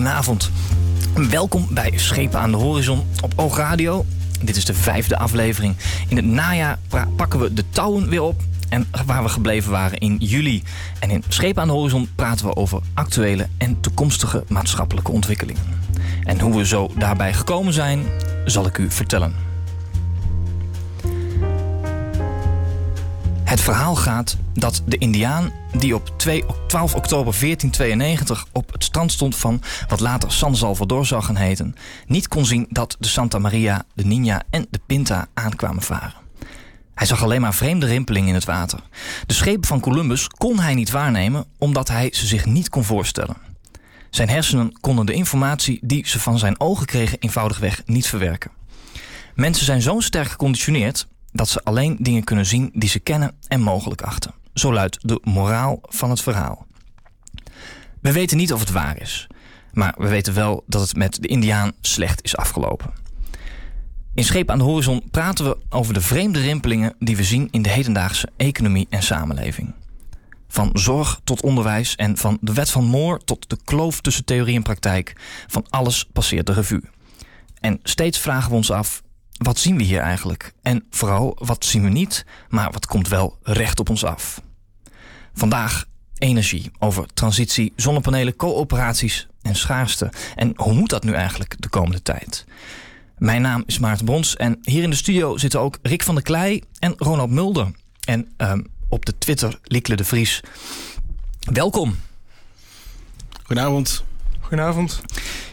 goedenavond. Welkom bij Schepen aan de Horizon op Oogradio. Dit is de vijfde aflevering. In het najaar pakken we de touwen weer op. En waar we gebleven waren in juli. En in Schepen aan de Horizon praten we over actuele en toekomstige maatschappelijke ontwikkelingen. En hoe we zo daarbij gekomen zijn, zal ik u vertellen. Het verhaal gaat dat de Indiaan die op 12 oktober 1492 op het strand stond van wat later San Salvador zou gaan heten, niet kon zien dat de Santa Maria, de Nina en de Pinta aankwamen varen. Hij zag alleen maar vreemde rimpelingen in het water. De schepen van Columbus kon hij niet waarnemen omdat hij ze zich niet kon voorstellen. Zijn hersenen konden de informatie die ze van zijn ogen kregen eenvoudigweg niet verwerken. Mensen zijn zo sterk geconditioneerd dat ze alleen dingen kunnen zien die ze kennen en mogelijk achten. Zo luidt de moraal van het verhaal. We weten niet of het waar is, maar we weten wel dat het met de Indiaan slecht is afgelopen. In Scheep aan de Horizon praten we over de vreemde rimpelingen die we zien in de hedendaagse economie en samenleving. Van zorg tot onderwijs en van de wet van Moore tot de kloof tussen theorie en praktijk, van alles passeert de revue. En steeds vragen we ons af: wat zien we hier eigenlijk? En vooral, wat zien we niet, maar wat komt wel recht op ons af? Vandaag energie over transitie, zonnepanelen, coöperaties en schaarste. En hoe moet dat nu eigenlijk de komende tijd? Mijn naam is Maarten Brons en hier in de studio zitten ook Rick van der Klei en Ronald Mulder. En um, op de Twitter Likle de Vries. Welkom. Goedenavond. Goedenavond.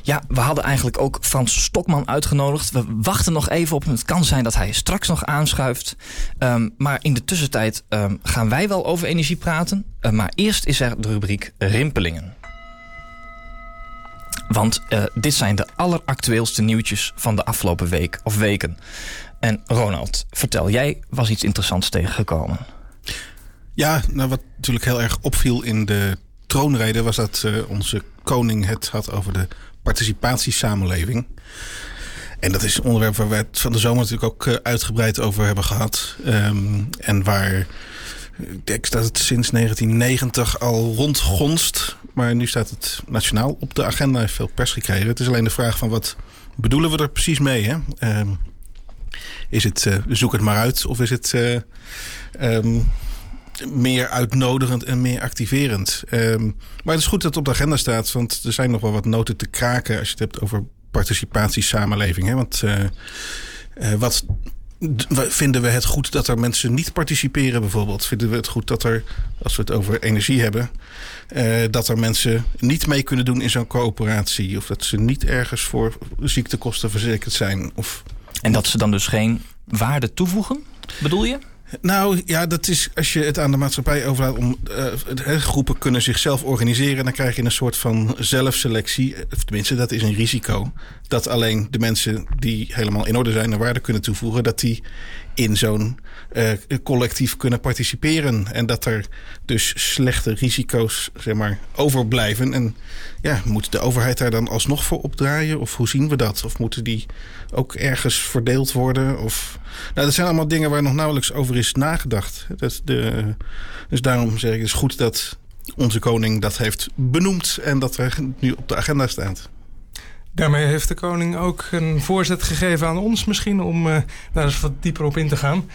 Ja, we hadden eigenlijk ook Frans Stokman uitgenodigd. We wachten nog even op hem. Het kan zijn dat hij straks nog aanschuift. Um, maar in de tussentijd um, gaan wij wel over energie praten. Uh, maar eerst is er de rubriek Rimpelingen. Want uh, dit zijn de alleractueelste nieuwtjes van de afgelopen week of weken. En Ronald, vertel, jij was iets interessants tegengekomen. Ja, nou wat natuurlijk heel erg opviel in de troonrede was dat uh, onze koning het had over de participatiesamenleving. En dat is een onderwerp waar we het van de zomer natuurlijk ook uh, uitgebreid over hebben gehad. Um, en waar ik denk dat het sinds 1990 al rondgonst. Maar nu staat het nationaal op de agenda. Heeft veel pers gekregen. Het is alleen de vraag van wat bedoelen we er precies mee? Hè? Um, is het zoek het maar uit? Of is het um, meer uitnodigend en meer activerend? Um, maar het is goed dat het op de agenda staat. Want er zijn nog wel wat noten te kraken als je het hebt over participatiesamenleving. Hè? Want uh, wat Vinden we het goed dat er mensen niet participeren bijvoorbeeld? Vinden we het goed dat er, als we het over energie hebben, uh, dat er mensen niet mee kunnen doen in zo'n coöperatie? Of dat ze niet ergens voor ziektekosten verzekerd zijn? Of... En dat ze dan dus geen waarde toevoegen, bedoel je? Nou ja, dat is als je het aan de maatschappij overlaat om uh, groepen kunnen zichzelf organiseren, dan krijg je een soort van zelfselectie. Tenminste, dat is een risico. Dat alleen de mensen die helemaal in orde zijn en waarde kunnen toevoegen, dat die in zo'n uh, collectief kunnen participeren. En dat er dus slechte risico's zeg maar, overblijven. En ja, moet de overheid daar dan alsnog voor opdraaien? Of hoe zien we dat? Of moeten die ook ergens verdeeld worden? Of... Nou, dat zijn allemaal dingen waar nog nauwelijks over is nagedacht. De... Dus daarom zeg ik, het is goed dat onze koning dat heeft benoemd en dat er nu op de agenda staat. Daarmee heeft de koning ook een voorzet gegeven aan ons misschien om uh, daar eens wat dieper op in te gaan.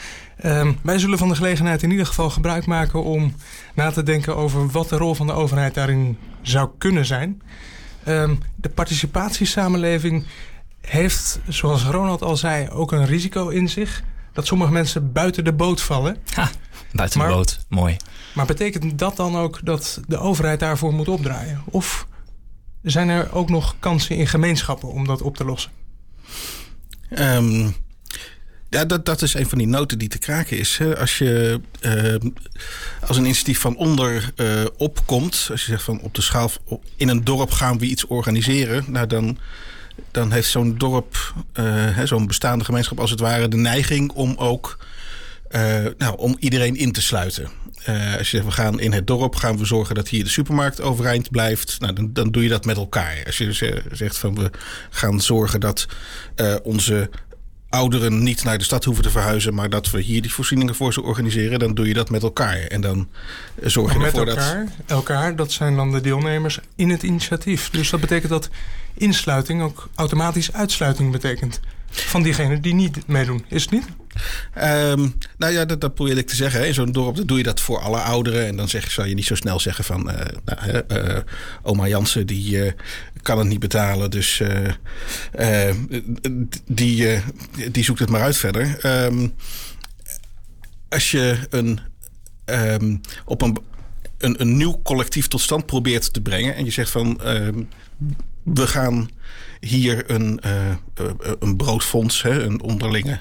Um, wij zullen van de gelegenheid in ieder geval gebruik maken om na te denken over wat de rol van de overheid daarin zou kunnen zijn. Um, de participatiesamenleving heeft, zoals Ronald al zei, ook een risico in zich. Dat sommige mensen buiten de boot vallen. Ha, buiten maar, de boot, mooi. Maar betekent dat dan ook dat de overheid daarvoor moet opdraaien? Of zijn er ook nog kansen in gemeenschappen om dat op te lossen? Um, ja, dat, dat is een van die noten die te kraken is. Als je uh, als een initiatief van onder uh, opkomt, als je zegt van op de schaal in een dorp gaan we iets organiseren, nou dan, dan heeft zo'n dorp, uh, zo'n bestaande gemeenschap als het ware, de neiging om ook nou, om iedereen in te sluiten. Uh, als je zegt, we gaan in het dorp, gaan we zorgen dat hier de supermarkt overeind blijft. Nou, dan, dan doe je dat met elkaar. Als je zegt van we gaan zorgen dat uh, onze ouderen niet naar de stad hoeven te verhuizen, maar dat we hier die voorzieningen voor ze organiseren, dan doe je dat met elkaar. En dan zorg je met ervoor elkaar, dat. Elkaar, dat zijn dan de deelnemers in het initiatief. Dus dat betekent dat insluiting ook automatisch uitsluiting betekent. Van diegenen die niet meedoen, is het niet? Um, nou ja, dat, probeer ik te zeggen. Zo'n dorp doe je dat voor alle ouderen. En dan zeg, zal je niet zo snel zeggen van... Uh, nou, uh, oma Jansen die uh, kan het niet betalen. Dus die, die zoekt het maar uit verder. Um, als je een, um, op een, een, een nieuw collectief tot stand probeert te brengen... en je zegt van... we gaan hier een, een broodfonds, hè, een onderlinge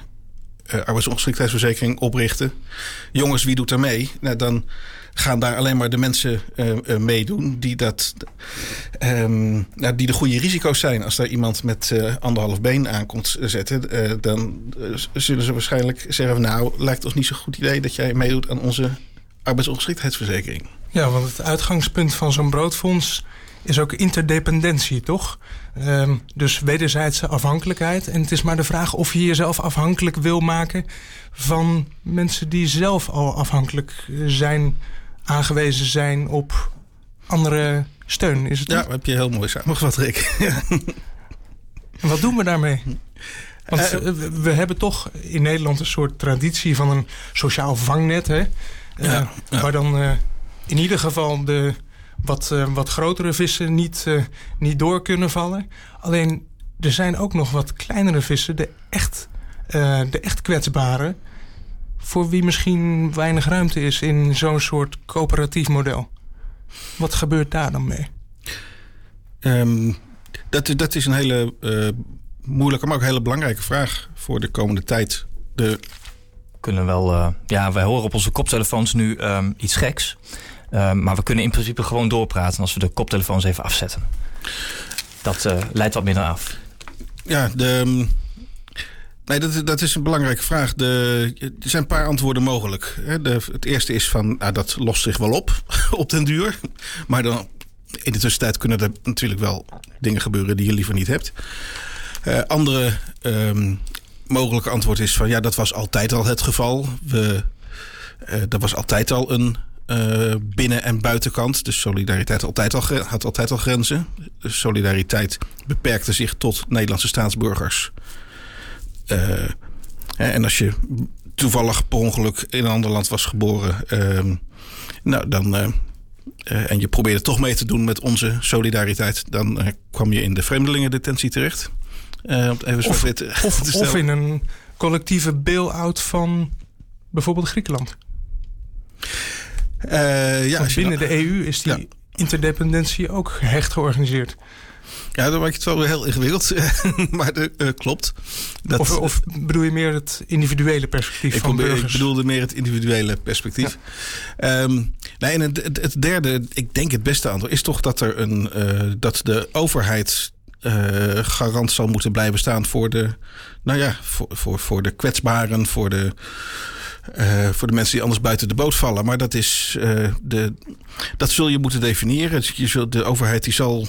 uh, arbeidsongeschiktheidsverzekering oprichten. Jongens, wie doet er mee? Nou, dan gaan daar alleen maar de mensen meedoen die, dat, um, nou, die de goede risico's zijn. Als daar iemand met anderhalf been aankomt zetten, dan zullen ze waarschijnlijk zeggen: Nou, lijkt ons niet zo'n goed idee dat jij meedoet aan onze arbeidsongeschiktheidsverzekering. Ja, want het uitgangspunt van zo'n broodfonds is ook interdependentie, toch? Um, dus wederzijdse afhankelijkheid. En het is maar de vraag of je jezelf afhankelijk wil maken van mensen die zelf al afhankelijk zijn, aangewezen zijn op andere steun. Is het ja, heb je heel mooi samengevat, Rick. en wat doen we daarmee? Want uh, we hebben toch in Nederland een soort traditie van een sociaal vangnet, hè? Uh, ja, ja. Waar dan uh, in ieder geval de wat, uh, wat grotere vissen niet, uh, niet door kunnen vallen. Alleen er zijn ook nog wat kleinere vissen, de echt, uh, de echt kwetsbare, voor wie misschien weinig ruimte is in zo'n soort coöperatief model. Wat gebeurt daar dan mee? Um, dat, dat is een hele moeilijke, maar ook een hele belangrijke vraag voor de komende tijd. De... Kunnen wel, ja, wij horen op onze koptelefoons nu um, iets geks. Uh, maar we kunnen in principe gewoon doorpraten als we de koptelefoons even afzetten. Dat uh, leidt wat minder af. Ja, de, nee, dat, dat is een belangrijke vraag. De, er zijn een paar antwoorden mogelijk. De, het eerste is van, nou, dat lost zich wel op, op den duur. Maar dan, in de tussentijd kunnen er natuurlijk wel dingen gebeuren die je liever niet hebt. Uh, andere um, mogelijke antwoord is van, ja, dat was altijd al het geval. We, dat was altijd al een uh, binnen- en buitenkant. Dus solidariteit altijd al, had altijd al grenzen. Dus solidariteit beperkte zich tot Nederlandse staatsburgers. Uh, en als je toevallig per ongeluk in een ander land was geboren, uh, nou dan. Uh, en je probeerde toch mee te doen met onze solidariteit, dan kwam je in de vreemdelingendetentie terecht. even of, te, of, te of in een collectieve bail-out van bijvoorbeeld Griekenland. Uh, ja, binnen de EU is die ja. interdependentie ook hecht georganiseerd. Ja, dan maak je het wel weer heel ingewikkeld. maar dat uh, klopt. Dat, of, of, bedoel je meer het individuele perspectief ik van probeer, burgers? Ik bedoelde meer het individuele perspectief. Ja. Um, nee, en het, het, het, derde, ik denk het beste antwoord... is toch dat, er een, uh, dat de overheid garant zal moeten blijven staan... voor de, nou ja, voor, voor, voor de kwetsbaren, voor de... Uh, voor de mensen die anders buiten de boot vallen. Maar dat, is, uh, de, dat zul je moeten definiëren. Dus je zult, de overheid die zal,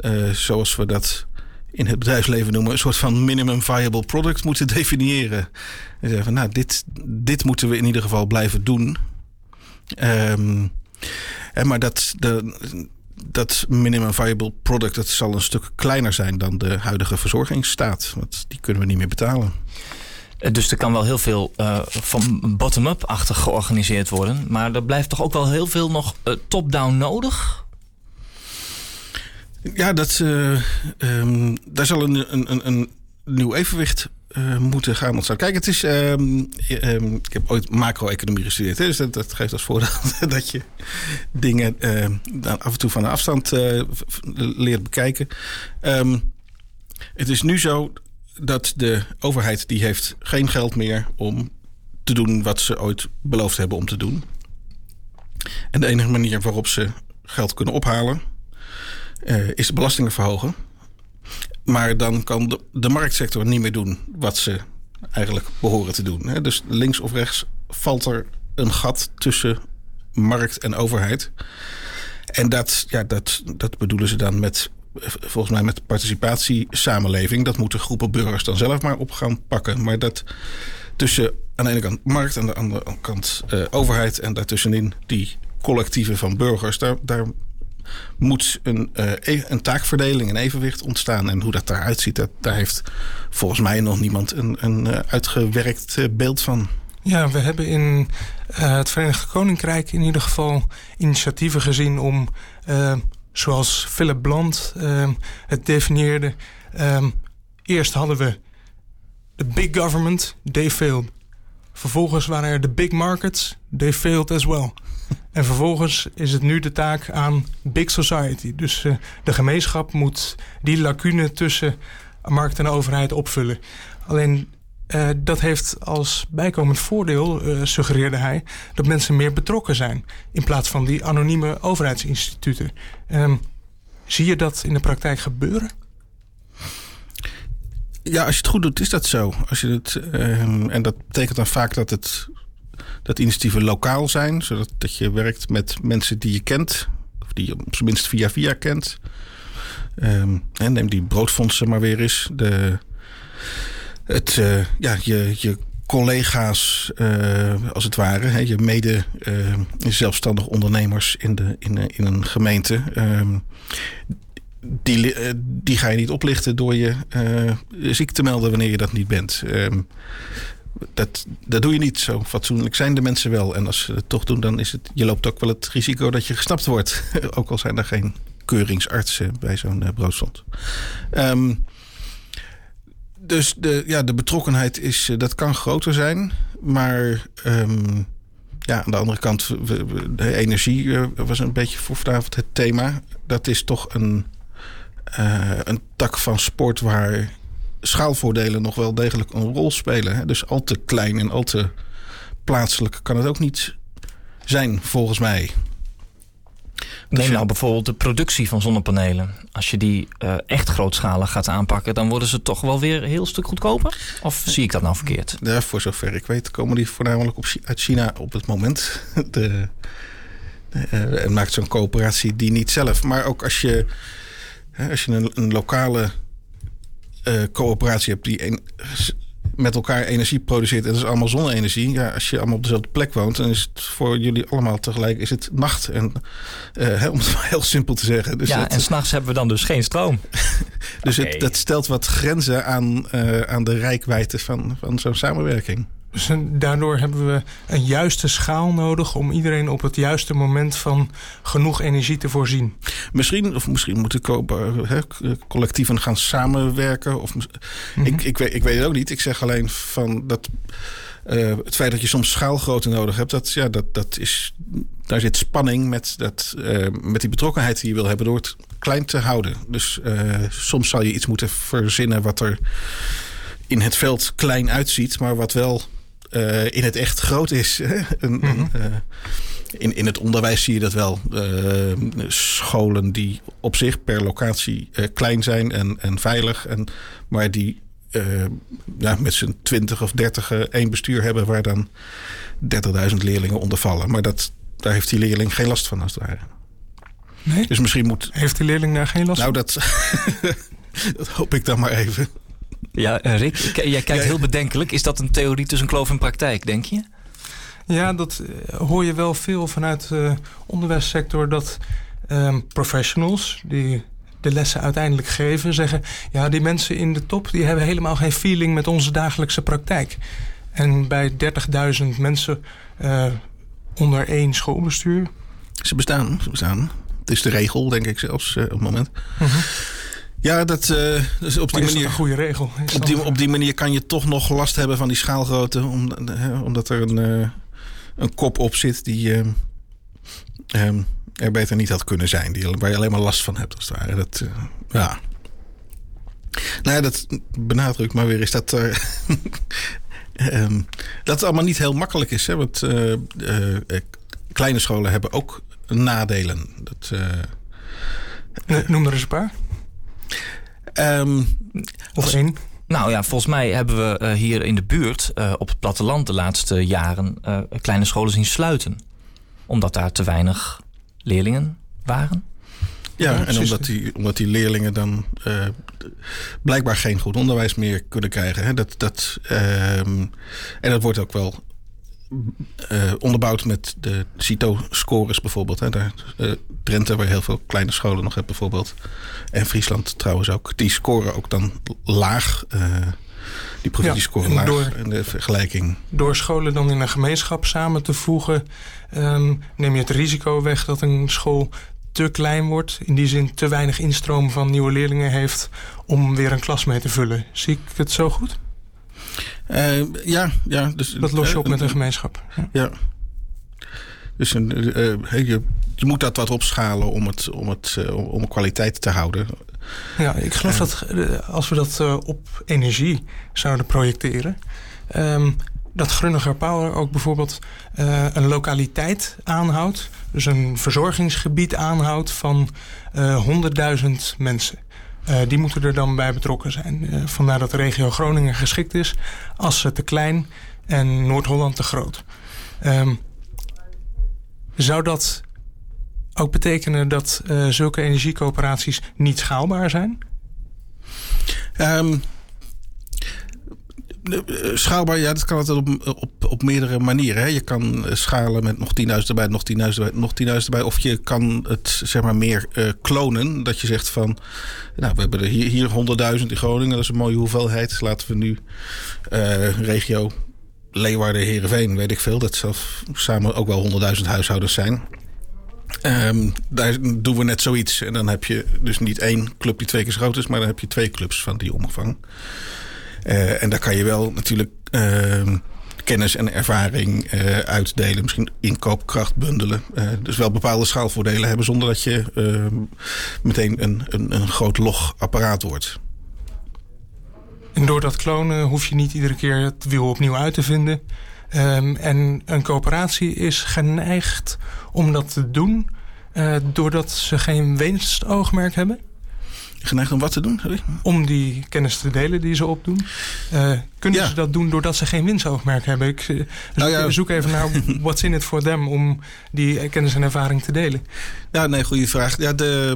uh, zoals we dat in het bedrijfsleven noemen, een soort van minimum viable product moeten definiëren. En zeggen van nou, dit, dit moeten we in ieder geval blijven doen. En maar dat, de, dat minimum viable product dat zal een stuk kleiner zijn dan de huidige verzorgingsstaat. Want die kunnen we niet meer betalen. Dus er kan wel heel veel uh, van bottom-up-achtig georganiseerd worden. Maar er blijft toch ook wel heel veel nog uh, top-down nodig? Ja, dat, uh, um, daar zal een, een, een nieuw evenwicht moeten gaan ontstaan. Kijk, het is. Um, um, ik heb ooit macro-economie gestudeerd. Dus dat, geeft als voordeel dat je dingen af en toe van de afstand leert bekijken. het is nu zo dat de overheid die heeft geen geld meer om te doen wat ze ooit beloofd hebben om te doen. En de enige manier waarop ze geld kunnen ophalen uh, is de belastingen verhogen. Maar dan kan de, de, marktsector niet meer doen wat ze eigenlijk behoren te doen. Hè? Dus links of rechts valt er een gat tussen markt en overheid. En dat, ja, dat, dat bedoelen ze dan met volgens mij met participatiesamenleving. Dat moeten groepen burgers dan zelf maar op gaan pakken. Maar dat tussen aan de ene kant markt, aan de andere kant uh, overheid en daartussenin die collectieven van burgers, daar, daar moet een, uh, een taakverdeling, een evenwicht ontstaan. En hoe dat daaruit ziet, dat, daar heeft volgens mij nog niemand een, een uh, uitgewerkt beeld van. Ja, we hebben in het Verenigd Koninkrijk in ieder geval initiatieven gezien om, zoals Philip Bland het definieerde, eerst hadden we de big government, they failed. Vervolgens waren er de big markets, they failed as well. En vervolgens is het nu de taak aan big society. Dus uh, de gemeenschap moet die lacune tussen markt en overheid opvullen. Alleen uh, dat heeft als bijkomend voordeel, uh, suggereerde hij, dat mensen meer betrokken zijn. In plaats van die anonieme overheidsinstituten. Um, zie je dat in de praktijk gebeuren? Ja, als je het goed doet, is dat zo. Als je het, uh, en dat betekent dan vaak dat, het, dat initiatieven lokaal zijn. Zodat dat je werkt met mensen die je kent. Of die je op zijn minst via via kent. Um, en neem die broodfondsen maar weer eens. De, het, uh, ja, je, je collega's, uh, als het ware, hè, je mede uh, zelfstandig ondernemers in, de, in, in een gemeente. Um, die, eh, die ga je niet oplichten door je ziek te melden wanneer je dat niet bent. Um, dat, dat doe je niet zo fatsoenlijk. Zijn de mensen wel. En als ze het toch doen, dan is het. Je loopt ook wel het risico dat je gesnapt wordt. ook al zijn er geen keuringsartsen bij zo'n broodstond. Um, dus de, ja, de betrokkenheid is, dat kan groter zijn. Maar um, ja, aan de andere kant, de energie was een beetje voor vanavond het thema. Dat is toch een uh, een tak van sport waar schaalvoordelen nog wel degelijk een rol spelen. Hè? Dus al te klein en al te plaatselijk kan het ook niet zijn, volgens mij. Neem nou bijvoorbeeld de productie van zonnepanelen. Als je die uh, echt grootschalig gaat aanpakken, dan worden ze toch wel weer een heel stuk goedkoper? Of zie ik dat nou verkeerd? Ja, voor zover ik weet komen die voornamelijk op, uit China op het moment. De, en maakt zo'n coöperatie die niet zelf. Maar ook als je als je een, een lokale uh, coöperatie hebt die een, met elkaar energie produceert en dat is allemaal zonne-energie. Ja, als je allemaal op dezelfde plek woont, dan is het voor jullie allemaal tegelijk is het nacht. En, uh, om het maar heel simpel te zeggen. Dus ja, en s'nachts hebben we dan dus geen stroom. dus okay. het, dat stelt wat grenzen aan, uh, aan de rijkwijde van, van zo'n samenwerking. Dus daardoor hebben we een juiste schaal nodig om iedereen op het juiste moment van genoeg energie te voorzien. Misschien, of misschien moeten he, collectieven gaan samenwerken. Of, mm -hmm. ik, ik, weet, ik weet het ook niet. Ik zeg alleen van dat. Uh, het feit dat je soms schaalgrootte nodig hebt, dat, ja, dat, dat is, daar zit spanning met, dat, uh, met die betrokkenheid die je wil hebben door het klein te houden. Dus uh, soms zal je iets moeten verzinnen wat er in het veld klein uitziet, maar wat wel uh, in het echt groot is. een, mm -hmm. uh, in, in het onderwijs zie je dat wel. Uh, scholen die op zich per locatie klein zijn en, en veilig. En, maar die ja, met z'n twintig of dertig één bestuur hebben... waar dan 30.000 leerlingen onder vallen. Maar dat, daar heeft die leerling geen last van als het ware. Nee? Dus misschien moet... Heeft die leerling daar geen last nou, van? Nou, dat, dat hoop ik dan maar even. Ja, eh, Rick, jij kijkt heel bedenkelijk. Is dat een theorie tussen kloof en praktijk, denk je? Ja, dat eh, hoor je wel veel vanuit de onderwijssector. Dat um, professionals die de lessen uiteindelijk geven, zeggen... ja, die mensen in de top die hebben helemaal geen feeling met onze dagelijkse praktijk. En bij 30.000 mensen uh, onder één schoolbestuur... Ze bestaan, ze bestaan. Het is de regel, denk ik zelfs, uh, op het moment. Uh -huh. Ja, dat, uh, dus op die is manier. een goede regel. Op die, op die manier kan je toch nog last hebben van die schaalgrootte. Om, omdat er een, uh, een kop op zit die um, er beter niet had kunnen zijn. Die, waar je alleen maar last van hebt, als het ware. Dat, ja. Nou ja, dat benadrukt maar weer is dat er. um, dat het allemaal niet heel makkelijk is. Hè? Want kleine scholen hebben ook nadelen. Dat, Noem er eens een paar. Um, of één? Nou ja, volgens mij hebben we uh, hier in de buurt uh, op het platteland de laatste jaren uh, kleine scholen zien sluiten. Omdat daar te weinig leerlingen waren. Ja, en omdat die, omdat die leerlingen dan uh, blijkbaar geen goed onderwijs meer kunnen krijgen. Hè? Dat, dat, um, en dat wordt ook wel uh, onderbouwd met de CITO-scores bijvoorbeeld. Hè. Daar, uh, Drenthe, waar heel veel kleine scholen nog hebben bijvoorbeeld. En Friesland trouwens ook. Die scoren ook dan laag. Uh, die provincie ja, laag door, in de vergelijking. Door scholen dan in een gemeenschap samen te voegen... Um, neem je het risico weg dat een school te klein wordt. In die zin te weinig instroom van nieuwe leerlingen heeft... om weer een klas mee te vullen. Zie ik het zo goed? Uh, ja, ja. Dus, dat los je op uh, met een gemeenschap. Ja. ja. Dus uh, je, je, moet dat wat opschalen om, het, om, het, om kwaliteit te houden. Ja, ik geloof dat als we dat op energie zouden projecteren... Um, dat Grunniger Power ook bijvoorbeeld een lokaliteit aanhoudt. Dus een verzorgingsgebied aanhoudt van 100.000 mensen. Uh, die moeten er dan bij betrokken zijn. Uh, vandaar dat de regio Groningen geschikt is. Assen te klein en Noord-Holland te groot. Um, zou dat ook betekenen dat uh, zulke energiecoöperaties niet schaalbaar zijn? Um, eh, schaalbaar, ja, dat kan altijd op, op, op meerdere manieren. Hè. Je kan eh, schalen met nog 10.000 erbij, nog 10.000 erbij, nog 10.000 erbij. Of je kan het zeg maar meer uh, klonen. Dat je zegt van, nou, we hebben er hier, hier 100.000 in Groningen. Dat is een mooie hoeveelheid. Laten we nu regio Leeuwarden, Heerenveen, weet ik veel. Dat zal samen ook wel 100.000 huishoudens zijn. Um, daar doen we net zoiets. En dan heb je dus niet één club die twee keer zo groot is, maar dan heb je twee clubs van die omvang. Uh, en daar kan je wel natuurlijk uh, kennis en ervaring uh, uitdelen. Misschien inkoopkracht bundelen. dus wel bepaalde schaalvoordelen hebben zonder dat je ehm, meteen een, een, een groot logapparaat wordt. En door dat klonen hoef je niet iedere keer het wiel opnieuw uit te vinden. Um, en een coöperatie is geneigd om dat te doen... Doordat ze geen winstoogmerk hebben? Geneigd om wat te doen? Sorry? Om die kennis te delen die ze opdoen. Uh, kunnen ja. ze dat doen doordat ze geen winstoogmerk hebben? Ik uh, nou ja. zoek even naar what's in it for them om die kennis en ervaring te delen. Ja, nee, goede vraag. Ja, de,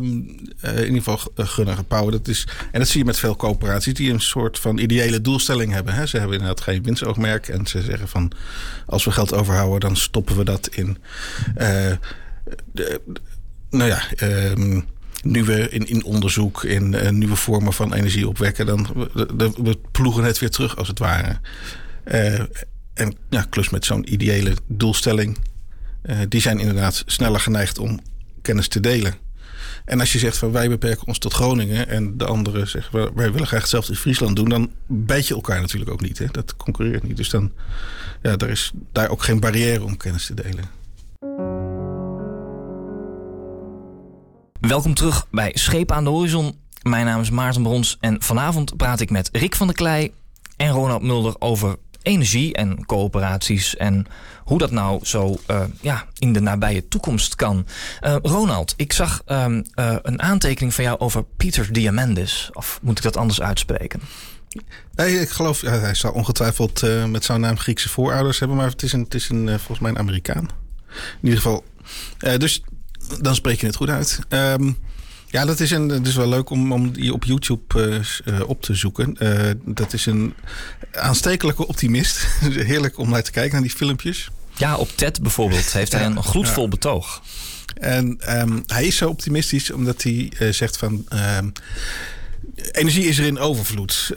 uh, in ieder geval Gunnige Power. Dat is, en dat zie je met veel coöperaties die een soort van ideële doelstelling hebben. Hè. Ze hebben inderdaad geen winstoogmerk. En ze zeggen van als we geld overhouden, dan stoppen we dat in. de, nou ja, um, nieuwe in, in onderzoek, in uh, nieuwe vormen van energie opwekken, dan we, we ploegen het weer terug als het ware. Uh, en ja, klus met zo'n ideële doelstelling, uh, die zijn inderdaad sneller geneigd om kennis te delen. En als je zegt van wij beperken ons tot Groningen en de anderen zeggen wij willen graag hetzelfde in Friesland doen, dan bijt je elkaar natuurlijk ook niet. Hè? Dat concurreert niet. Dus dan ja, er is daar ook geen barrière om kennis te delen. Welkom terug bij Schepen aan de Horizon. Mijn naam is Maarten Brons en vanavond praat ik met Rick van der Klei en Ronald Mulder over energie en coöperaties en hoe dat nou zo uh, ja, in de nabije toekomst kan. Uh, Ronald, ik zag um, uh, een aantekening van jou over Pieter Diamandis. Of moet ik dat anders uitspreken? Nee, ik geloof, hij zal ongetwijfeld met zo'n naam Griekse voorouders hebben, maar het is, een, het is een, volgens mij een Amerikaan. In ieder geval. dus dan spreek je het goed uit. Um, ja, dat is, een, dat is wel leuk om, om die op YouTube uh, op te zoeken. Uh, dat is een aanstekelijke optimist. Heerlijk om naar te kijken, naar die filmpjes. Ja, op TED bijvoorbeeld heeft hij een gloedvol ja. betoog. En um, hij is zo optimistisch omdat hij uh, zegt van... Um, energie is er in overvloed.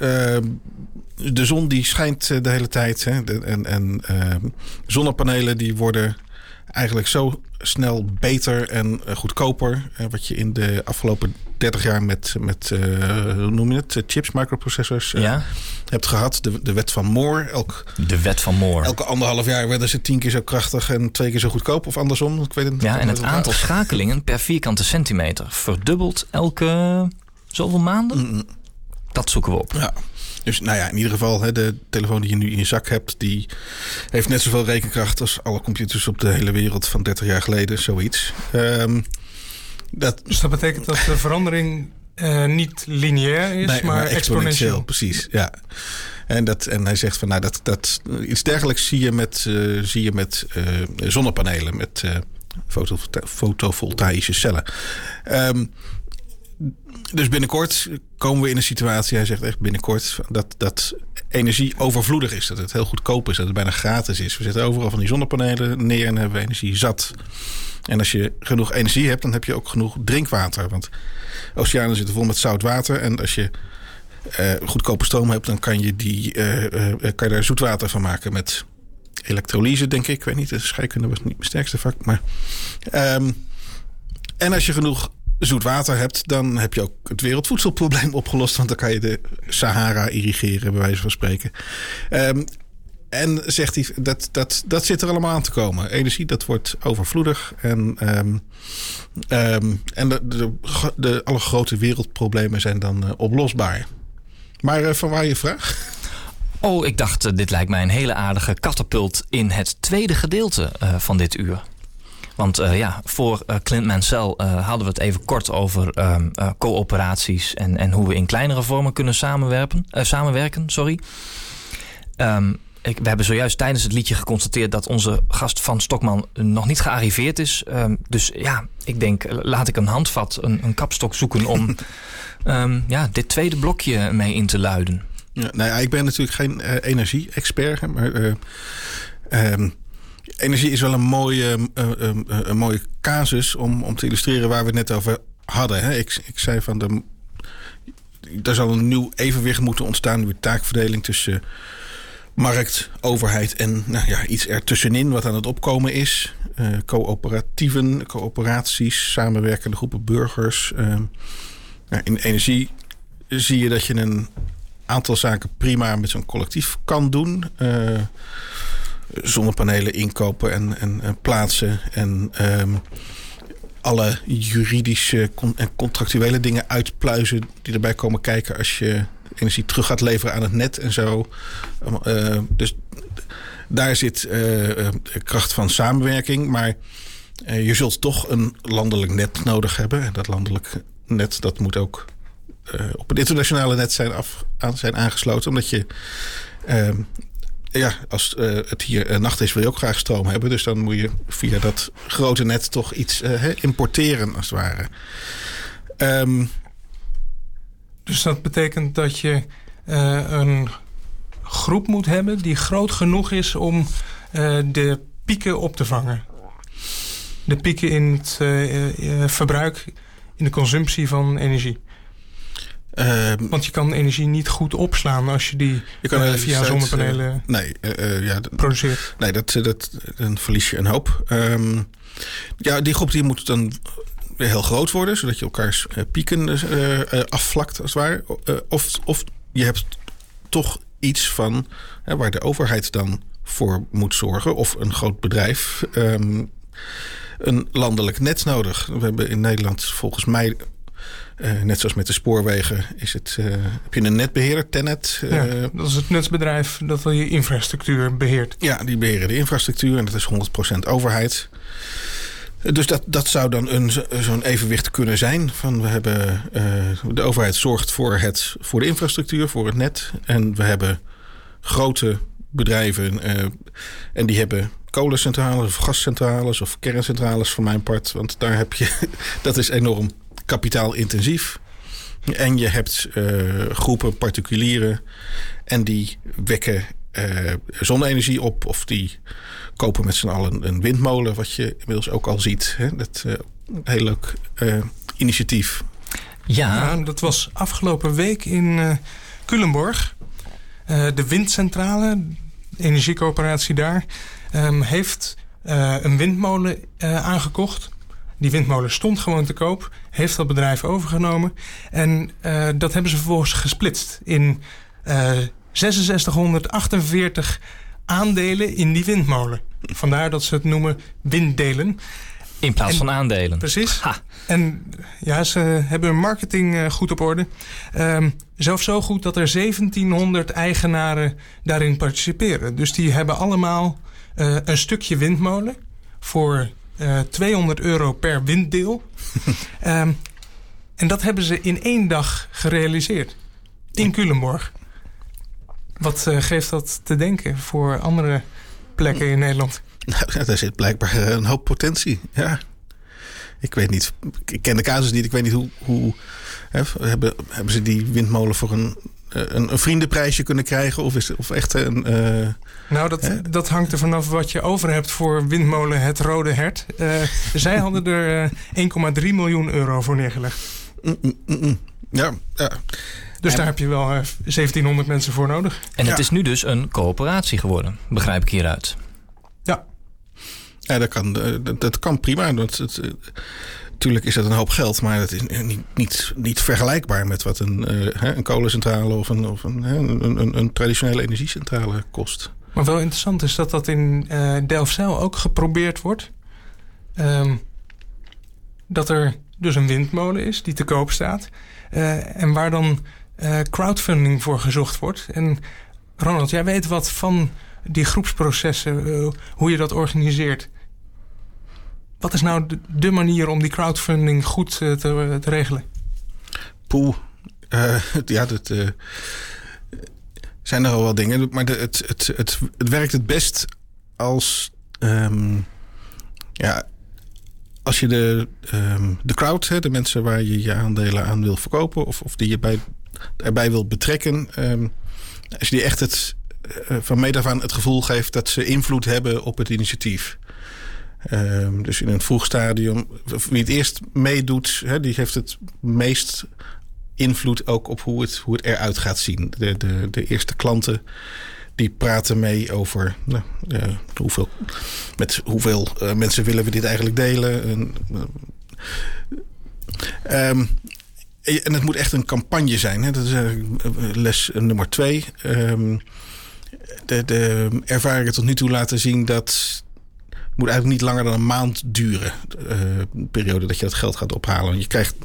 de zon die schijnt de hele tijd. Hè, en en zonnepanelen die worden eigenlijk zo snel beter en eh, goedkoper. Eh, wat je in de afgelopen 30 jaar met, met uh, hoe noem je het, chips, microprocessors ja. hebt gehad. De, de wet van Moore. Elk, de wet van Moore. Elke anderhalf jaar werden ze tien keer zo krachtig en twee keer zo goedkoop. Of andersom. Ik weet het, ja, en het aantal schakelingen per vierkante centimeter verdubbelt elke zoveel maanden. -mm. Dat zoeken we op. Ja. Dus nou ja, in ieder geval, hè, de telefoon die je nu in je zak hebt, die heeft net zoveel rekenkracht als alle computers op de hele wereld van 30 jaar geleden, zoiets. Um, dat... Dus dat betekent dat de verandering uh, niet lineair is, nee, maar, maar, exponentieel. Precies, ja. En, dat, en hij zegt van nou, dat, dat, iets dergelijks zie je met, uh, zie je met uh, zonnepanelen. Met fotovoltaïsche cellen. Um, dus binnenkort komen we in een situatie, hij zegt echt binnenkort, dat, dat energie overvloedig is. Dat het heel goedkoop is, dat het bijna gratis is. We zetten overal van die zonnepanelen neer en hebben we energie zat. En als je genoeg energie hebt, dan heb je ook genoeg drinkwater. Want oceanen zitten vol met zout water. En als je uh, goedkope stroom hebt, dan kan je, die, uh, uh, kan je daar zoetwater van maken met elektrolyse, denk ik. Ik weet niet, de scheikunde was niet mijn sterkste vak. Maar, um, en als je genoeg zoet water hebt, dan heb je ook het wereldvoedselprobleem opgelost. Want dan kan je de Sahara irrigeren, bij wijze van spreken. Um, en zegt hij, dat, dat, dat zit er allemaal aan te komen. Energie, dat wordt overvloedig. En, um, um, en de, de, alle grote wereldproblemen zijn dan uh, oplosbaar. Maar uh, van waar je vraag? Oh, ik dacht, uh, dit lijkt mij een hele aardige katapult in het tweede gedeelte van dit uur. Want uh, ja, voor uh, Clint Mansell uh, hadden we het even kort over ehm, coöperaties en, en hoe we in kleinere vormen kunnen samenwerken. samenwerken sorry. Um, ik, we hebben zojuist tijdens het liedje geconstateerd dat onze gast van Stokman nog niet gearriveerd is. Um, dus ja, ik denk, laat ik een handvat, een, een kapstok zoeken om ja, dit tweede blokje mee in te luiden. Ja, nou ja, ik ben natuurlijk geen energie-expert, maar energie is wel een mooie, uh, uh, een mooie casus om, om te illustreren waar we het net over hadden. Hè? Ik, ik zei van de. Er zal een nieuw evenwicht moeten ontstaan, een taakverdeling tussen markt, overheid en nou ja, iets ertussenin wat aan het opkomen is. Uh, coöperatieven, coöperaties, samenwerkende groepen burgers. In energie zie je dat je een aantal zaken prima met zo'n collectief kan doen. Uh, zonnepanelen inkopen en, en, en plaatsen. En um, alle juridische en contractuele dingen uitpluizen die erbij komen kijken als je energie terug gaat leveren aan het net en zo. Uh, dus daar zit uh, kracht van samenwerking. Maar je zult toch een landelijk net nodig hebben. En dat landelijk net dat moet ook op het internationale net zijn, af, aan, zijn aangesloten. Omdat je ehm, ja, als uh, het hier uh, nacht is, wil je ook graag stroom hebben. Dus dan moet je via dat grote net toch iets uh, importeren, als het ware. Um, dus dat betekent dat je een groep moet hebben die groot genoeg is om de pieken op te vangen. De pieken in het verbruik, in de consumptie van energie. Uh, Want je kan energie niet goed opslaan als je die je kan, uh, via zonnepanelen nee, ja, produceert. Nee, dat, dat, dan verlies je een hoop. Um, ja, die groep die moet dan heel groot worden, zodat je elkaars pieken afvlakt, als het ware. of, of je hebt toch iets van waar de overheid dan voor moet zorgen, of een groot bedrijf. Um, een landelijk net nodig. We hebben in Nederland volgens mij uh, net zoals met de spoorwegen is het, uh, heb je een netbeheerder, Tenet. Uh, ja, dat is het netsbedrijf dat je infrastructuur beheert. Ja, die beheren de infrastructuur en dat is 100% overheid. Dus dat, dat zou dan een, zo'n evenwicht kunnen zijn. Van we hebben, de overheid zorgt voor, het, voor de infrastructuur, voor het net. En we hebben grote bedrijven en die hebben kolencentrales of gascentrales of kerncentrales voor mijn part. Want daar heb je, dat is enorm kapitaalintensief. En je hebt uh, groepen particulieren en die wekken uh, zonne-energie op of die kopen met z'n allen een windmolen, wat je inmiddels ook al ziet. Hè? Dat uh, heel leuk initiatief. Ja. ja. dat was afgelopen week in Culemborg. de windcentrale, de energiecoöperatie daar, um, heeft een windmolen aangekocht. Die windmolen stond gewoon te koop. Heeft dat bedrijf overgenomen. En uh, dat hebben ze vervolgens gesplitst in uh, 6648 aandelen in die windmolen. Vandaar dat ze het noemen winddelen. In plaats en, van aandelen. Precies. Ha. En ja, ze hebben hun marketing uh, goed op orde. Um, zelfs zo goed dat er 1700 eigenaren daarin participeren. Dus die hebben allemaal uh, een stukje windmolen voor uh, eh, 200 euro per winddeel. um, en dat hebben ze in één dag gerealiseerd. In Culemborg. Wat uh, geeft dat te denken voor andere plekken in Nederland? Nou, daar zit blijkbaar een hoop potentie. Ja. Ik weet niet. Ik ken de casus niet. Ik weet niet hoe. hoe hè, hebben, hebben ze die windmolen voor een, een, een vriendenprijsje kunnen krijgen? Of is het of echt een. Uh, nou, dat, dat hangt er vanaf wat je over hebt voor windmolen Het Rode Hert. Uh, zij hadden er 1,3 miljoen euro voor neergelegd. Mm, mm, mm, ja, ja. Dus daar heb je wel 1700 mensen voor nodig. En het is nu dus een coöperatie geworden, begrijp ik hieruit. Ja. Ja, dat kan, dat, dat kan prima. Dat, het, natuurlijk is dat een hoop geld, maar dat is niet, niet, niet vergelijkbaar met wat een, uh, een kolencentrale of, een, of een, een, een, een, traditionele energiecentrale kost. Maar wel interessant is dat dat in uh, Delfzijl ook geprobeerd wordt. Um, dat er dus een windmolen is die te koop staat. Uh, en waar dan crowdfunding voor gezocht wordt. En Ronald, jij weet wat van die groepsprocessen, hoe je dat organiseert. Wat is nou de, manier om die crowdfunding goed te, te regelen? Poeh. Uh, ja, dat uh, zijn er al wel dingen. Maar het, het, het, werkt het best als. Um, ja, als je de, um, de crowd, hè, de mensen waar je je aandelen aan wil verkopen. of, of die je bij, erbij wil betrekken. Um, als je die echt het, van meet af aan het gevoel geeft dat ze invloed hebben op het initiatief. Um, dus in een vroeg stadium, wie het eerst meedoet, die heeft het meest invloed ook op hoe het, hoe het eruit gaat zien. De, de, de eerste klanten die praten mee over nou, uh, hoeveel, met hoeveel uh, mensen willen we dit eigenlijk delen. En, um, en het moet echt een campagne zijn. Dat is les nummer twee. Um, de, de ervaringen tot nu toe laten zien dat moet eigenlijk niet langer dan een maand duren. Uh, periode dat je dat geld gaat ophalen. Je krijgt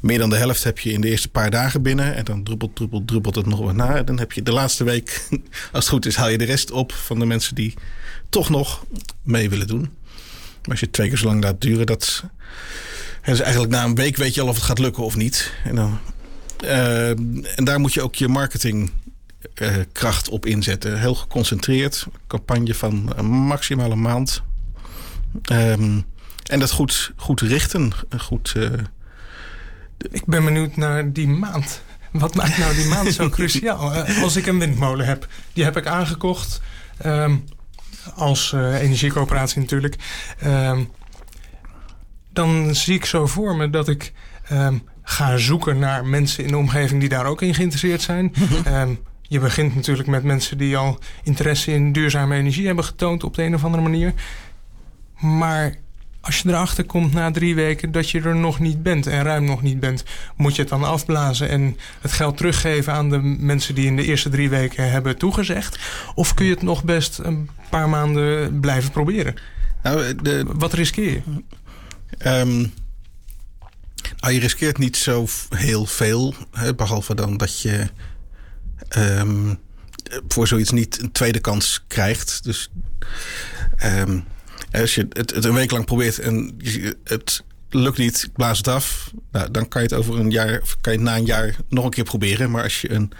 meer dan de helft heb je in de eerste paar dagen binnen. En dan druppelt, druppelt, druppelt het nog wat na. Dan heb je de laatste week, als het goed is, haal je de rest op van de mensen die toch nog mee willen doen. Maar als je twee keer zo lang laat duren, dat. Dus eigenlijk na een week weet je al of het gaat lukken of niet. En, dan, uh, en daar moet je ook je marketingkracht uh, op inzetten. Heel geconcentreerd. Campagne van een maximale maand. Um, en dat goed, goed richten. Goed, uh... Ik ben benieuwd naar die maand. Wat maakt nou die maand zo cruciaal? Uh, als ik een windmolen heb, die heb ik aangekocht. Um, als uh, energiecoöperatie natuurlijk. Um, dan zie ik zo voor me dat ik ga zoeken naar mensen in de omgeving die daar ook in geïnteresseerd zijn. je begint natuurlijk met mensen die al interesse in duurzame energie hebben getoond op de een of andere manier. Maar als je erachter komt na drie weken dat je er nog niet bent en ruim nog niet bent, moet je het dan afblazen en het geld teruggeven aan de mensen die in de eerste drie weken hebben toegezegd? Of kun je het nog best een paar maanden blijven proberen? Nou, de, Wat riskeer je? Um, nou, je riskeert niet zo heel veel, hè, behalve dan dat je um, voor zoiets niet een tweede kans krijgt. Dus. Um, als je het, een week lang probeert en het lukt niet, blaas het af. Nou, dan kan je het over een jaar, of kan je na een jaar nog een keer proberen. Maar als je een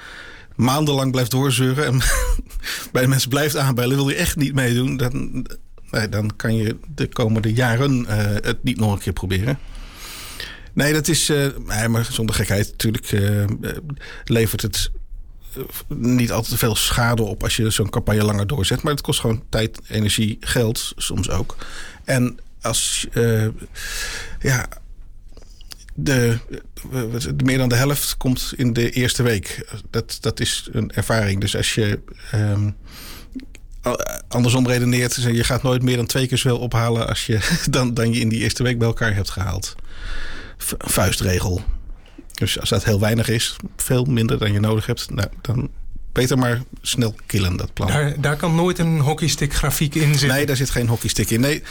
maandenlang blijft doorzeuren en bij de mensen blijft aanbellen, wil je echt niet meedoen, dan, nee, dan kan je de komende jaren uh, het niet nog een keer proberen. Nee, dat is. Nee, maar zonder gekheid. Natuurlijk uh, levert het niet altijd veel schade op als je zo'n campagne langer doorzet. Maar het kost gewoon tijd, energie, geld soms ook. En als uh, ja, de, de, meer dan de helft komt in de eerste week. Dat, dat is een ervaring. Dus als je um, andersom redeneert, je gaat nooit meer dan twee keer zoveel ophalen als je dan, dan je in die eerste week bij elkaar hebt gehaald. Vuistregel. Dus als dat heel weinig is, veel minder dan je nodig hebt, nou, dan beter maar snel killen, dat plan. Daar, daar kan nooit een hockeystick grafiek in zitten. Nee, daar zit geen hockeystick in. Nee,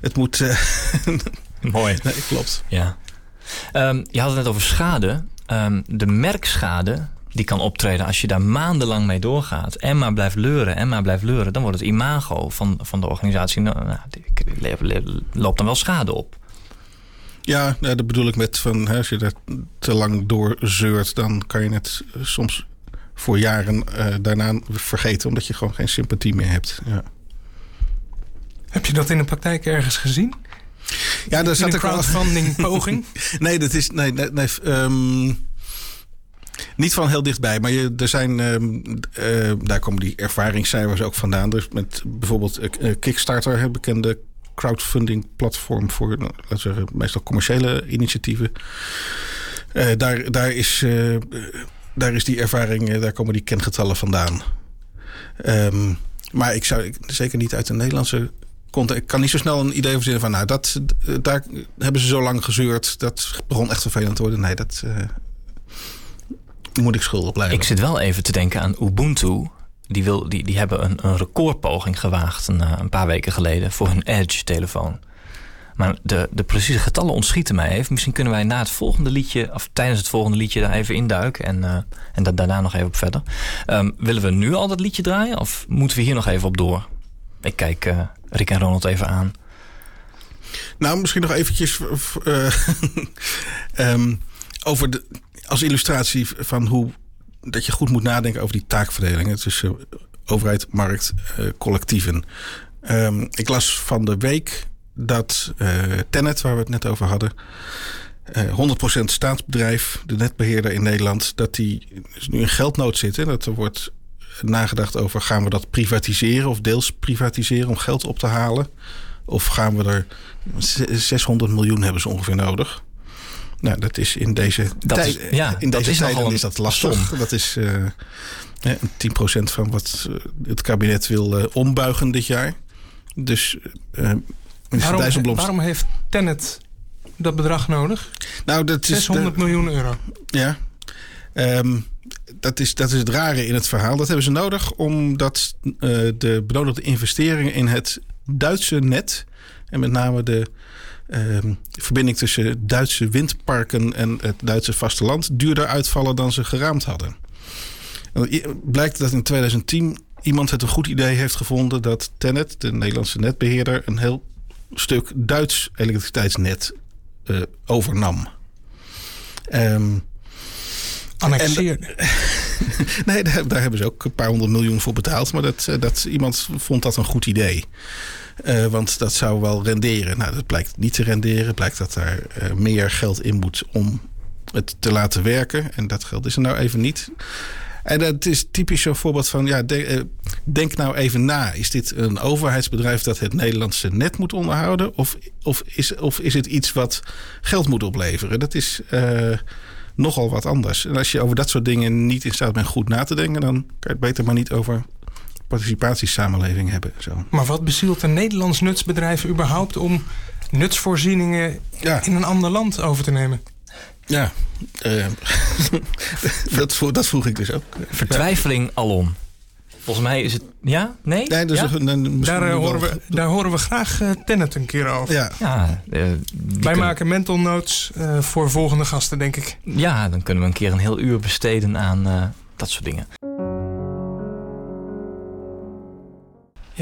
het moet... Uh, Mooi. Nee, klopt. Ja. Um, je had het net over schade. Um, de merkschade die kan optreden als je daar maandenlang mee doorgaat. En maar blijft leuren en maar blijft leuren. Dan wordt het imago van, van de organisatie... Nou, nou loopt dan wel schade op. Ja, nou, dat bedoel ik met van hè, als je dat te lang doorzeurt, dan kan je het eh, soms voor jaren uh, daarna vergeten, omdat je gewoon geen sympathie meer hebt. Ja. Heb je dat in de praktijk ergens gezien? Ja, daar zat een crowdfunding poging. Nee, dat is. Nee, nee, nee, ehm, niet van heel dichtbij. Maar je, er zijn. ehm, eh, daar komen die ervaringscijfers ook vandaan. Dus met bijvoorbeeld eh, eh, Kickstarter, bekende crowdfunding platform voor nou, laten we zeggen, meestal commerciële initiatieven. Eh, daar, daar, is, eh, daar is die ervaring, eh, daar komen die kengetallen vandaan. Ehm, maar ik zou ik- zeker niet uit de Nederlandse context. Ik kan niet zo snel een idee verzinnen van, nou, dat, daar hebben ze zo lang gezeurd. Dat begon echt vervelend te worden. Nee, dat moet ik schuldig blijven. Ik zit wel even te denken aan Ubuntu. Die, wil, die, die hebben een, een recordpoging gewaagd een, eh, een paar weken geleden voor hun Edge-telefoon. Maar de, de precieze getallen ontschieten mij even. Misschien kunnen wij na het volgende liedje, of tijdens het volgende liedje, daar even induiken. En, eh, en da- daarna nog even op verder. Ehm, willen we nu al dat liedje draaien? Of moeten we hier nog even op door? Ik kijk eh, Rick en Ronald even aan. Nou, misschien nog eventjes eh, ehm, over de, als illustratie van hoe dat je goed moet nadenken over die taakverdeling tussen overheid, markt, eh, collectieven. Ehm, ik las van de week dat eh Tenet, waar we het net over hadden, eh 100% staatsbedrijf, de netbeheerder in Nederland, dat die nu in geldnood zit. Hè, dat er wordt nagedacht over gaan we dat privatiseren of deels privatiseren om geld op te halen. Of gaan we er 600 miljoen hebben ze ongeveer nodig. Nou, dat is in deze Dat is- tijd, ja, in dat deze is nogal tijden een is dat lastig. Dat is eh, ja, 10% van wat eh, het kabinet wil eh, ombuigen dit jaar. Dus eh minister Waarom, Dijsselbloem... waarom heeft Tennet dat bedrag nodig? Nou, dat is 600 miljoen euro. Ja. Ehm, dat, is, dat is het rare in het verhaal. Dat hebben ze nodig omdat eh, de benodigde investeringen in het Duitse net... en met name de ehm, verbinding tussen Duitse windparken en het Duitse vasteland... duurder uitvallen dan ze geraamd hadden. Blijkt dat in 2010 iemand het een goed idee heeft gevonden... dat Tennet, de Nederlandse netbeheerder... een heel stuk Duits elektriciteitsnet eh, overnam. Ehm Annexeerde. Nee, daar, daar hebben ze ook een paar honderd miljoen voor betaald. Maar dat, eh, dat, iemand vond dat een goed idee. Eh, want dat zou wel renderen. Nou, dat blijkt niet te renderen. Blijkt dat daar eh, meer geld in moet om het te laten werken. En dat geld is er nou even niet. En dat is typisch zo'n voorbeeld van... Ja, denk, eh, denk nou even na. Is dit een overheidsbedrijf dat het Nederlandse net moet onderhouden? Of, of, is, of is het iets wat geld moet opleveren? Dat is... nogal wat anders. En als je over dat soort dingen niet in staat bent goed na te denken, dan kan je het beter maar niet over participatiesamenleving hebben. Zo. Maar wat bezielt een Nederlands nutsbedrijf überhaupt om nutsvoorzieningen Ja, in een ander land over te nemen? ja. eh, dat, vro- dat vroeg ik dus ook. Vertwijfeling alom. Volgens mij is het... Ja? Nee? Nee, dus ja? een- Daar, eh, horen we, daar horen we graag eh, Tennet een keer over. Ja, Wij kunnen- maken mental notes eh, voor volgende gasten, denk ik. Ja, dan kunnen we een keer een heel uur besteden aan eh, dat soort dingen.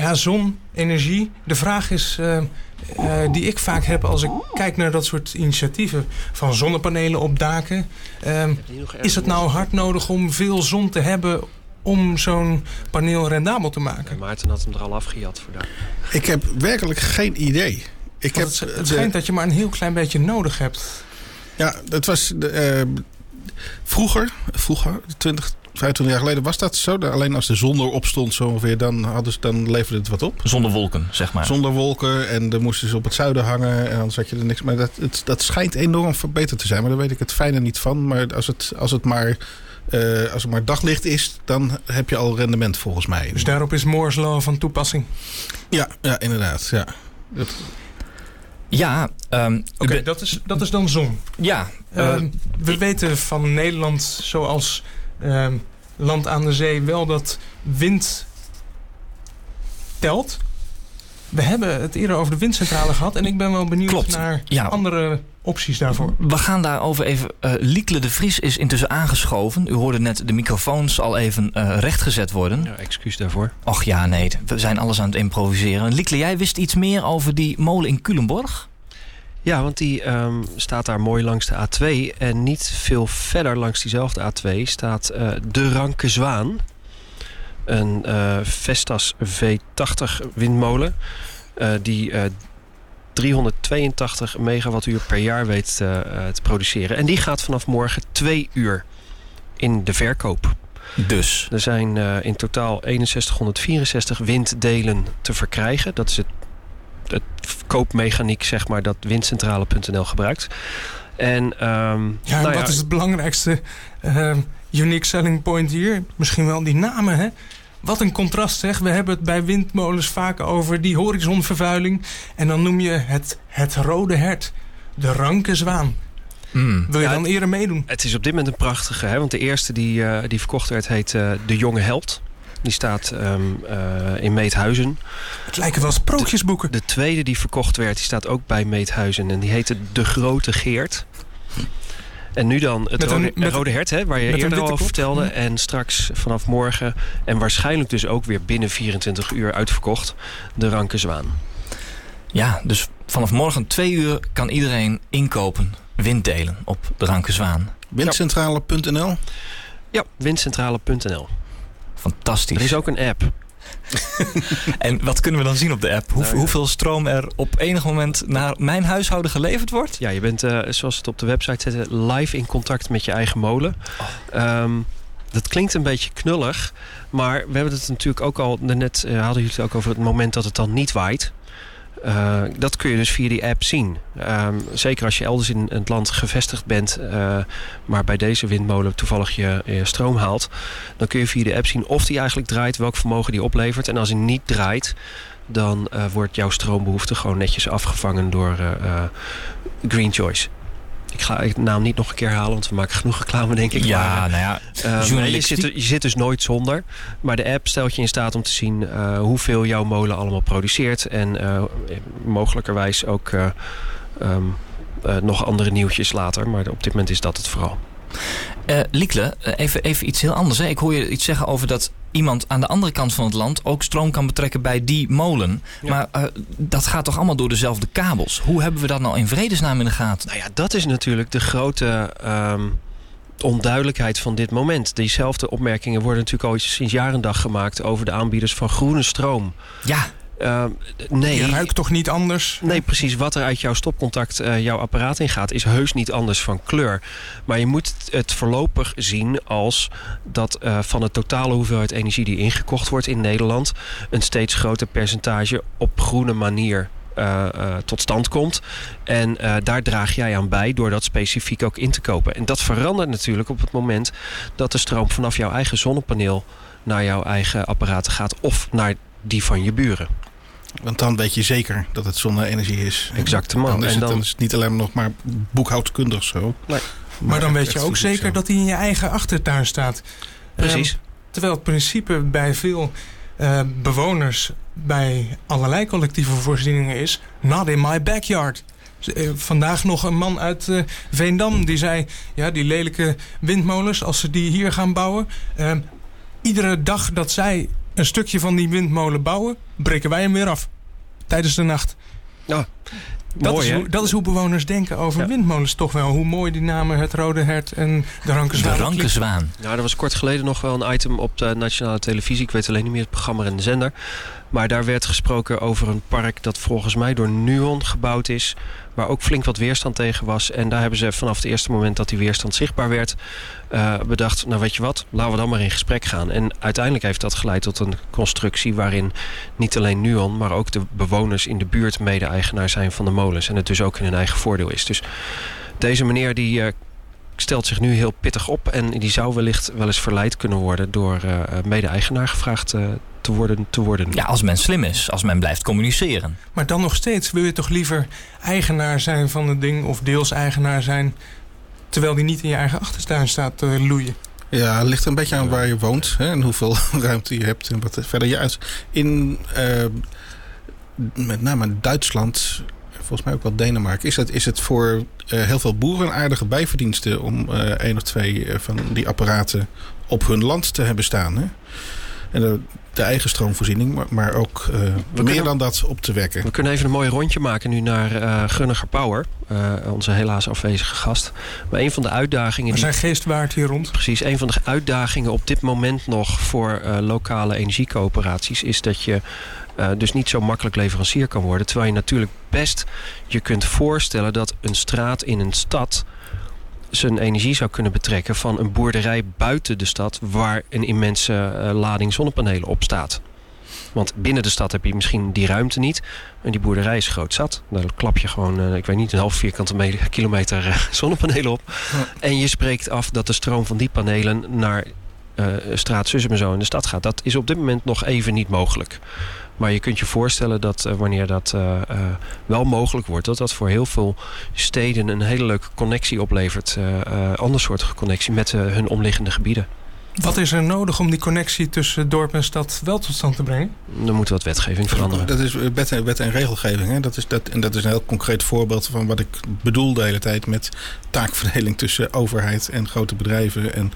Ja, zon, energie. De vraag is eh, eh, die ik vaak heb als ik kijk naar dat soort initiatieven van zonnepanelen op daken. Ehm, is het nou hard nodig om veel zon te hebben om zo'n paneel rendabel te maken? Maarten had hem er al afgejat voor daar. ik heb werkelijk geen idee. Ik heb het schijnt dat je maar een heel klein beetje nodig hebt. Ja, dat was de, eh, vroeger, vroeger, 20, 25 jaar geleden was dat zo. Alleen als de zon erop stond zo ongeveer, dan, hadden ze, dan leverde het wat op. Zonder wolken, zeg maar. Zonder wolken en dan moesten ze op het zuiden hangen en dan zat je er niks. Maar dat, het, dat schijnt enorm verbeterd te zijn, maar daar weet ik het fijne niet van. Maar als het, als het, maar, eh, als het maar daglicht is, dan heb je al rendement volgens mij. Dus daarop is Moore's Law van toepassing. Ja, ja inderdaad. Ja. Dat, Ja, ehm, Oké, dat, is, dat is dan zon. ja eh, Ehm, we weten van Nederland, zoals ehm, land aan de zee, wel dat wind telt. We hebben het eerder over de windcentrale gehad. En ik ben wel benieuwd Klopt, naar ja. andere opties daarvoor. we gaan daarover even... eh Liekle de Vries is intussen aangeschoven. U hoorde net de microfoons al even eh, rechtgezet worden. Ja, excuus daarvoor. Och ja, nee, we zijn alles aan het improviseren. Liekle, jij wist iets meer over die molen in Culemborg? Ja, want die ehm, staat daar mooi langs de A2. En niet veel verder langs diezelfde A2 staat eh, de Ranke Zwaan. Een eh, Vestas V80 windmolen. die 382 megawattuur per jaar weet te produceren. En die gaat vanaf morgen twee uur in de verkoop. Dus? Er zijn in totaal 6164 winddelen te verkrijgen. Dat is het, het koopmechaniek zeg maar, dat windcentrale.nl gebruikt. En, um, ja, en nou wat is het belangrijkste uh, unique selling point hier? Misschien wel die namen, hè? Wat een contrast zeg. We hebben het bij windmolens vaak over die horizonvervuiling. En dan noem je het het rode hert. De ranke zwaan. Mm. Wil je ja, dan eerder meedoen? Het is op dit moment een prachtige. Hè? Want de eerste die, uh, die verkocht werd heet uh, De Jonge Held. Die staat um, uh, in Meethuizen. Het lijken wel sprookjesboeken. De, de, tweede die verkocht werd, die staat ook bij Meethuizen. En die heette De Grote Geert. En nu dan het rode, met, rode, hert, hè, waar je eerder al over vertelde. Ja. En straks vanaf morgen, en waarschijnlijk dus ook weer binnen 24 uur uitverkocht, de Ranke Zwaan. Ja, dus vanaf morgen twee uur kan iedereen inkopen, winddelen op de Ranke Zwaan. Windcentrale.nl? Ja, windcentrale.nl. Fantastisch. Er is ook een app. en wat kunnen we dan zien op de app? Hoe, nou, ja. Hoeveel stroom er op enig moment naar mijn huishouden geleverd wordt? Ja, je bent, uh, zoals het op de website zet, live in contact met je eigen molen. Oh. Um, dat klinkt een beetje knullig, maar we hebben het natuurlijk ook al, net uh, hadden jullie het ook over het moment dat het dan niet waait. Uh, dat kun je dus via die app zien. Um, zeker als je elders in het land gevestigd bent, uh, maar bij deze windmolen toevallig je, je, stroom haalt, dan kun je via de app zien of die eigenlijk draait, welk vermogen die oplevert. En als hij niet draait, dan uh, wordt jouw stroombehoefte gewoon netjes afgevangen door Green Choice. Ik ga de naam niet nog een keer halen, want we maken genoeg reclame, denk ik. Ja, maar, nou ja. Um, je, zit, je, zit, dus nooit zonder. Maar de app stelt je in staat om te zien uh, hoeveel jouw molen allemaal produceert. En uh, mogelijkerwijs ook uh, um, nog andere nieuwtjes later. Maar op dit moment is dat het vooral. Uh, Liekle, even, even iets heel anders. Hè? Ik hoor je iets zeggen over dat iemand aan de andere kant van het land ook stroom kan betrekken bij die molen. Ja. Maar uh, dat gaat toch allemaal door dezelfde kabels? Hoe hebben we dat nou in vredesnaam in de gaten? Nou ja, dat is natuurlijk de grote. Um onduidelijkheid van dit moment. Diezelfde opmerkingen worden natuurlijk al sinds jaren dag gemaakt over de aanbieders van groene stroom. Ja. Uh, nee. Je ruikt toch niet anders? Nee, precies. Wat er uit jouw stopcontact uh, jouw apparaat in gaat, is heus niet anders van kleur. Maar je moet het voorlopig zien als dat uh, van de totale hoeveelheid energie die ingekocht wordt in Nederland, een steeds groter percentage op groene manier uh, uh, tot stand komt. En uh, daar draag jij aan bij door dat specifiek ook in te kopen. En dat verandert natuurlijk op het moment dat de stroom vanaf jouw eigen zonnepaneel naar jouw eigen apparaten gaat of naar die van je buren. Want dan weet je zeker dat het zonne-energie is. Exact, man. Dan is, en het, dan... is het niet alleen nog maar boekhoudkundig zo. Nee. Maar, maar dan weet je ook zeker zo. dat hij in je eigen achtertuin staat. Precies. Um, terwijl het principe bij veel uh, bewoners bij allerlei collectieve voorzieningen is... not in my backyard. Uh, vandaag nog een man uit uh, Veendam die zei... ja, die lelijke windmolens, als ze die hier gaan bouwen... Uh, iedere dag dat zij een stukje van die windmolen bouwen... breken wij hem weer af. Tijdens de nacht. Oh. Dat, mooi, is hoe, dat is hoe bewoners denken over ja. windmolens toch wel. Hoe mooi die namen het Rode Hert en de Ranke Zwaan. De Ranke Zwaan. Nou, er was kort geleden nog wel een item op de nationale televisie. Ik weet alleen niet meer het programma en de zender. Maar daar werd gesproken over een park dat volgens mij door Nuon gebouwd is. Waar ook flink wat weerstand tegen was. En daar hebben ze vanaf het eerste moment dat die weerstand zichtbaar werd... Uh, bedacht, nou weet je wat, laten we dan maar in gesprek gaan. En uiteindelijk heeft dat geleid tot een constructie... waarin niet alleen Nuon, maar ook de bewoners in de buurt... mede-eigenaar zijn van de molens. En het dus ook in hun eigen voordeel is. Dus deze meneer die... Uh, stelt zich nu heel pittig op. En die zou wellicht wel eens verleid kunnen worden... door uh, mede-eigenaar gevraagd uh, te worden, te worden. Ja, als men slim is. Als men blijft communiceren. Maar dan nog steeds wil je toch liever eigenaar zijn van het ding... of deels eigenaar zijn... terwijl die niet in je eigen achtertuin staat te loeien. Ja, het ligt een beetje aan waar je woont hè, en hoeveel ruimte je hebt en wat verder je uit. In uh, met name Duitsland, volgens mij ook wel Denemarken, is het, is het voor uh, heel veel boeren een aardige bijverdienste om uh, één of twee van die apparaten op hun land te hebben staan. Hè? En de eigen stroomvoorziening, maar, maar ook uh, meer kunnen, dan dat op te wekken. We kunnen even een mooi rondje maken nu naar uh, Gunniger Power, uh, onze helaas afwezige gast. Maar een van de uitdagingen. We zijn geestwaard hier rond. Precies, een van de uitdagingen op dit moment nog voor lokale energiecoöperaties is dat je. dus niet zo makkelijk leverancier kan worden. Terwijl je natuurlijk best je kunt voorstellen dat een straat in een stad zijn energie zou kunnen betrekken van een boerderij buiten de stad waar een immense uh, lading zonnepanelen op staat. Want binnen de stad heb je misschien die ruimte niet. En die boerderij is groot zat. Daar klap je gewoon, uh, ik weet niet, een half vierkante kilometer uh, zonnepanelen op. Ja. En je spreekt af dat de stroom van die panelen naar straat Sussem en zo in de stad gaat. Dat is op dit moment nog even niet mogelijk. Maar je kunt je voorstellen dat uh, wanneer dat uh, uh, wel mogelijk wordt, dat dat voor heel veel steden een hele leuke connectie oplevert. andersoortige connectie met hun omliggende gebieden. Wat is er nodig om die connectie tussen dorp en stad wel tot stand te brengen? Dan moet wat wetgeving veranderen. Dat is wet en, wet en regelgeving. Hè? Dat is dat, en dat is een heel concreet voorbeeld van wat ik bedoel de hele tijd met taakverdeling tussen overheid en grote bedrijven en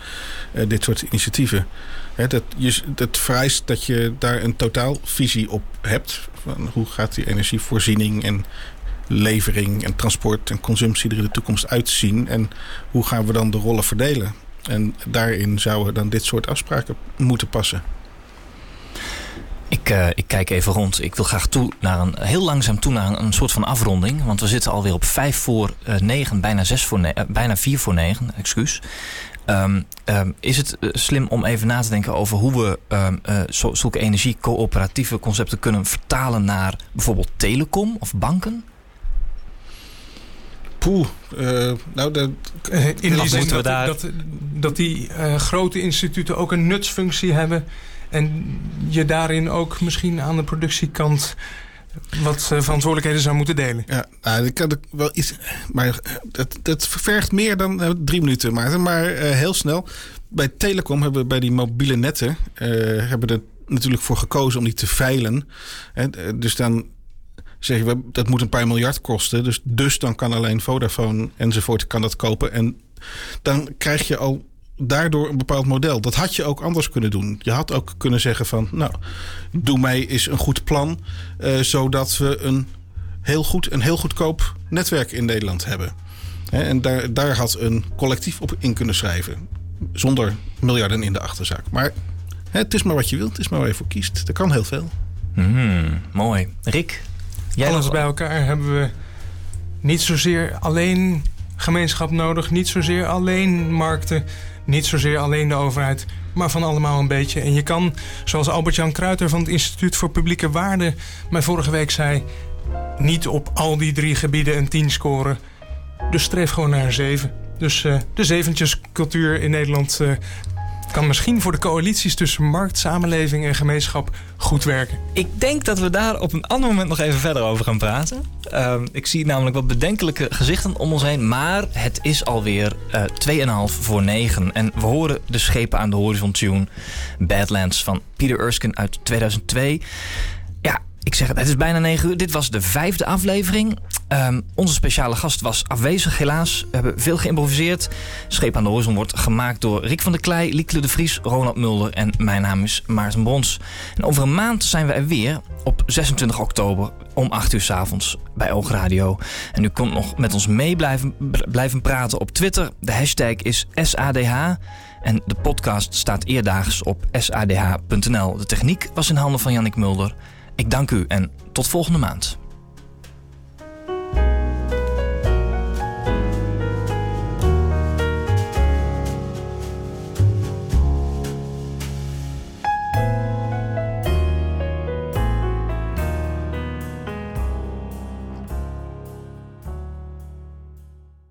uh, dit soort initiatieven. Hè, dat, je, dat vereist dat je daar een totaalvisie op hebt. Van hoe gaat die energievoorziening en levering en transport en consumptie er in de toekomst uitzien? En hoe gaan we dan de rollen verdelen? En daarin zouden dan dit soort afspraken moeten passen. Ik, uh, ik kijk even rond. Ik wil graag toe naar een, heel langzaam toe naar een, een soort van afronding. Want we zitten alweer op 5 voor uh, 9, bijna, 6 voor 9, uh, bijna 4 voor 9, excuus. Um, um, is het slim om even na te denken over hoe we um, uh, zo, zulke energiecoöperatieve concepten kunnen vertalen naar bijvoorbeeld telecom of banken? Poeh, uh, nou, de, in die zin dat, daar... dat, dat die uh, grote instituten ook een nutsfunctie hebben en je daarin ook misschien aan de productiekant wat uh, verantwoordelijkheden zou moeten delen. Ja, nou, ik kan wel iets. Maar dat, dat vergt meer dan uh, drie minuten, Maarten. Maar uh, heel snel. Bij Telecom hebben we bij die mobiele netten. hebben er natuurlijk voor gekozen om die te veilen. dus dan zeggen we dat moet een paar miljard kosten. Dus, dus dan kan alleen Vodafone enzovoort kan dat kopen. En dan krijg je al daardoor een bepaald model. Dat had je ook anders kunnen doen. Je had ook kunnen zeggen van, nou, doe mij is een goed plan, uh, zodat we een heel goed, een heel goedkoop netwerk in Nederland hebben. He, en daar, daar had een collectief op in kunnen schrijven, zonder miljarden in de achterzak. Maar he, het is maar wat je wilt, het is maar waar je voor kiest. Er kan heel veel. Mm, mooi. Rick, jij alles bij elkaar hebben we niet zozeer alleen gemeenschap nodig, niet zozeer alleen markten niet zozeer alleen de overheid, maar van allemaal een beetje. En je kan, zoals Albert-Jan Kruiter van het Instituut voor Publieke Waarden mij vorige week zei, niet op al die drie gebieden een 10 scoren. Dus streef gewoon naar een 7. Dus uh, de zeventjescultuur in Nederland uh, kan misschien voor de coalities tussen markt, samenleving en gemeenschap goed werken. Ik denk dat we daar op een ander moment nog even verder over gaan praten. Uh, ik zie namelijk wat bedenkelijke gezichten om ons heen. Maar het is alweer uh, 2,5 voor 9. En we horen de schepen aan de horizon tune. Badlands van Peter Erskine uit 2002. Ja, ik zeg het, het is bijna 9 uur. Dit was de vijfde aflevering. Um, onze speciale gast was afwezig, helaas. We hebben veel geïmproviseerd. Scheep aan de Horizon wordt gemaakt door Rick van der Klei, Liekle de Vries, Ronald Mulder en mijn naam is Maarten Brons. En over een maand zijn we er weer op 26 oktober om 8 uur s avonds bij Oogradio. En u kunt nog met ons mee blijven, blijven praten op Twitter. De hashtag is SADH. En de podcast staat eerdaags op sadh.nl. De techniek was in handen van Jannik Mulder. Ik dank u en tot volgende maand.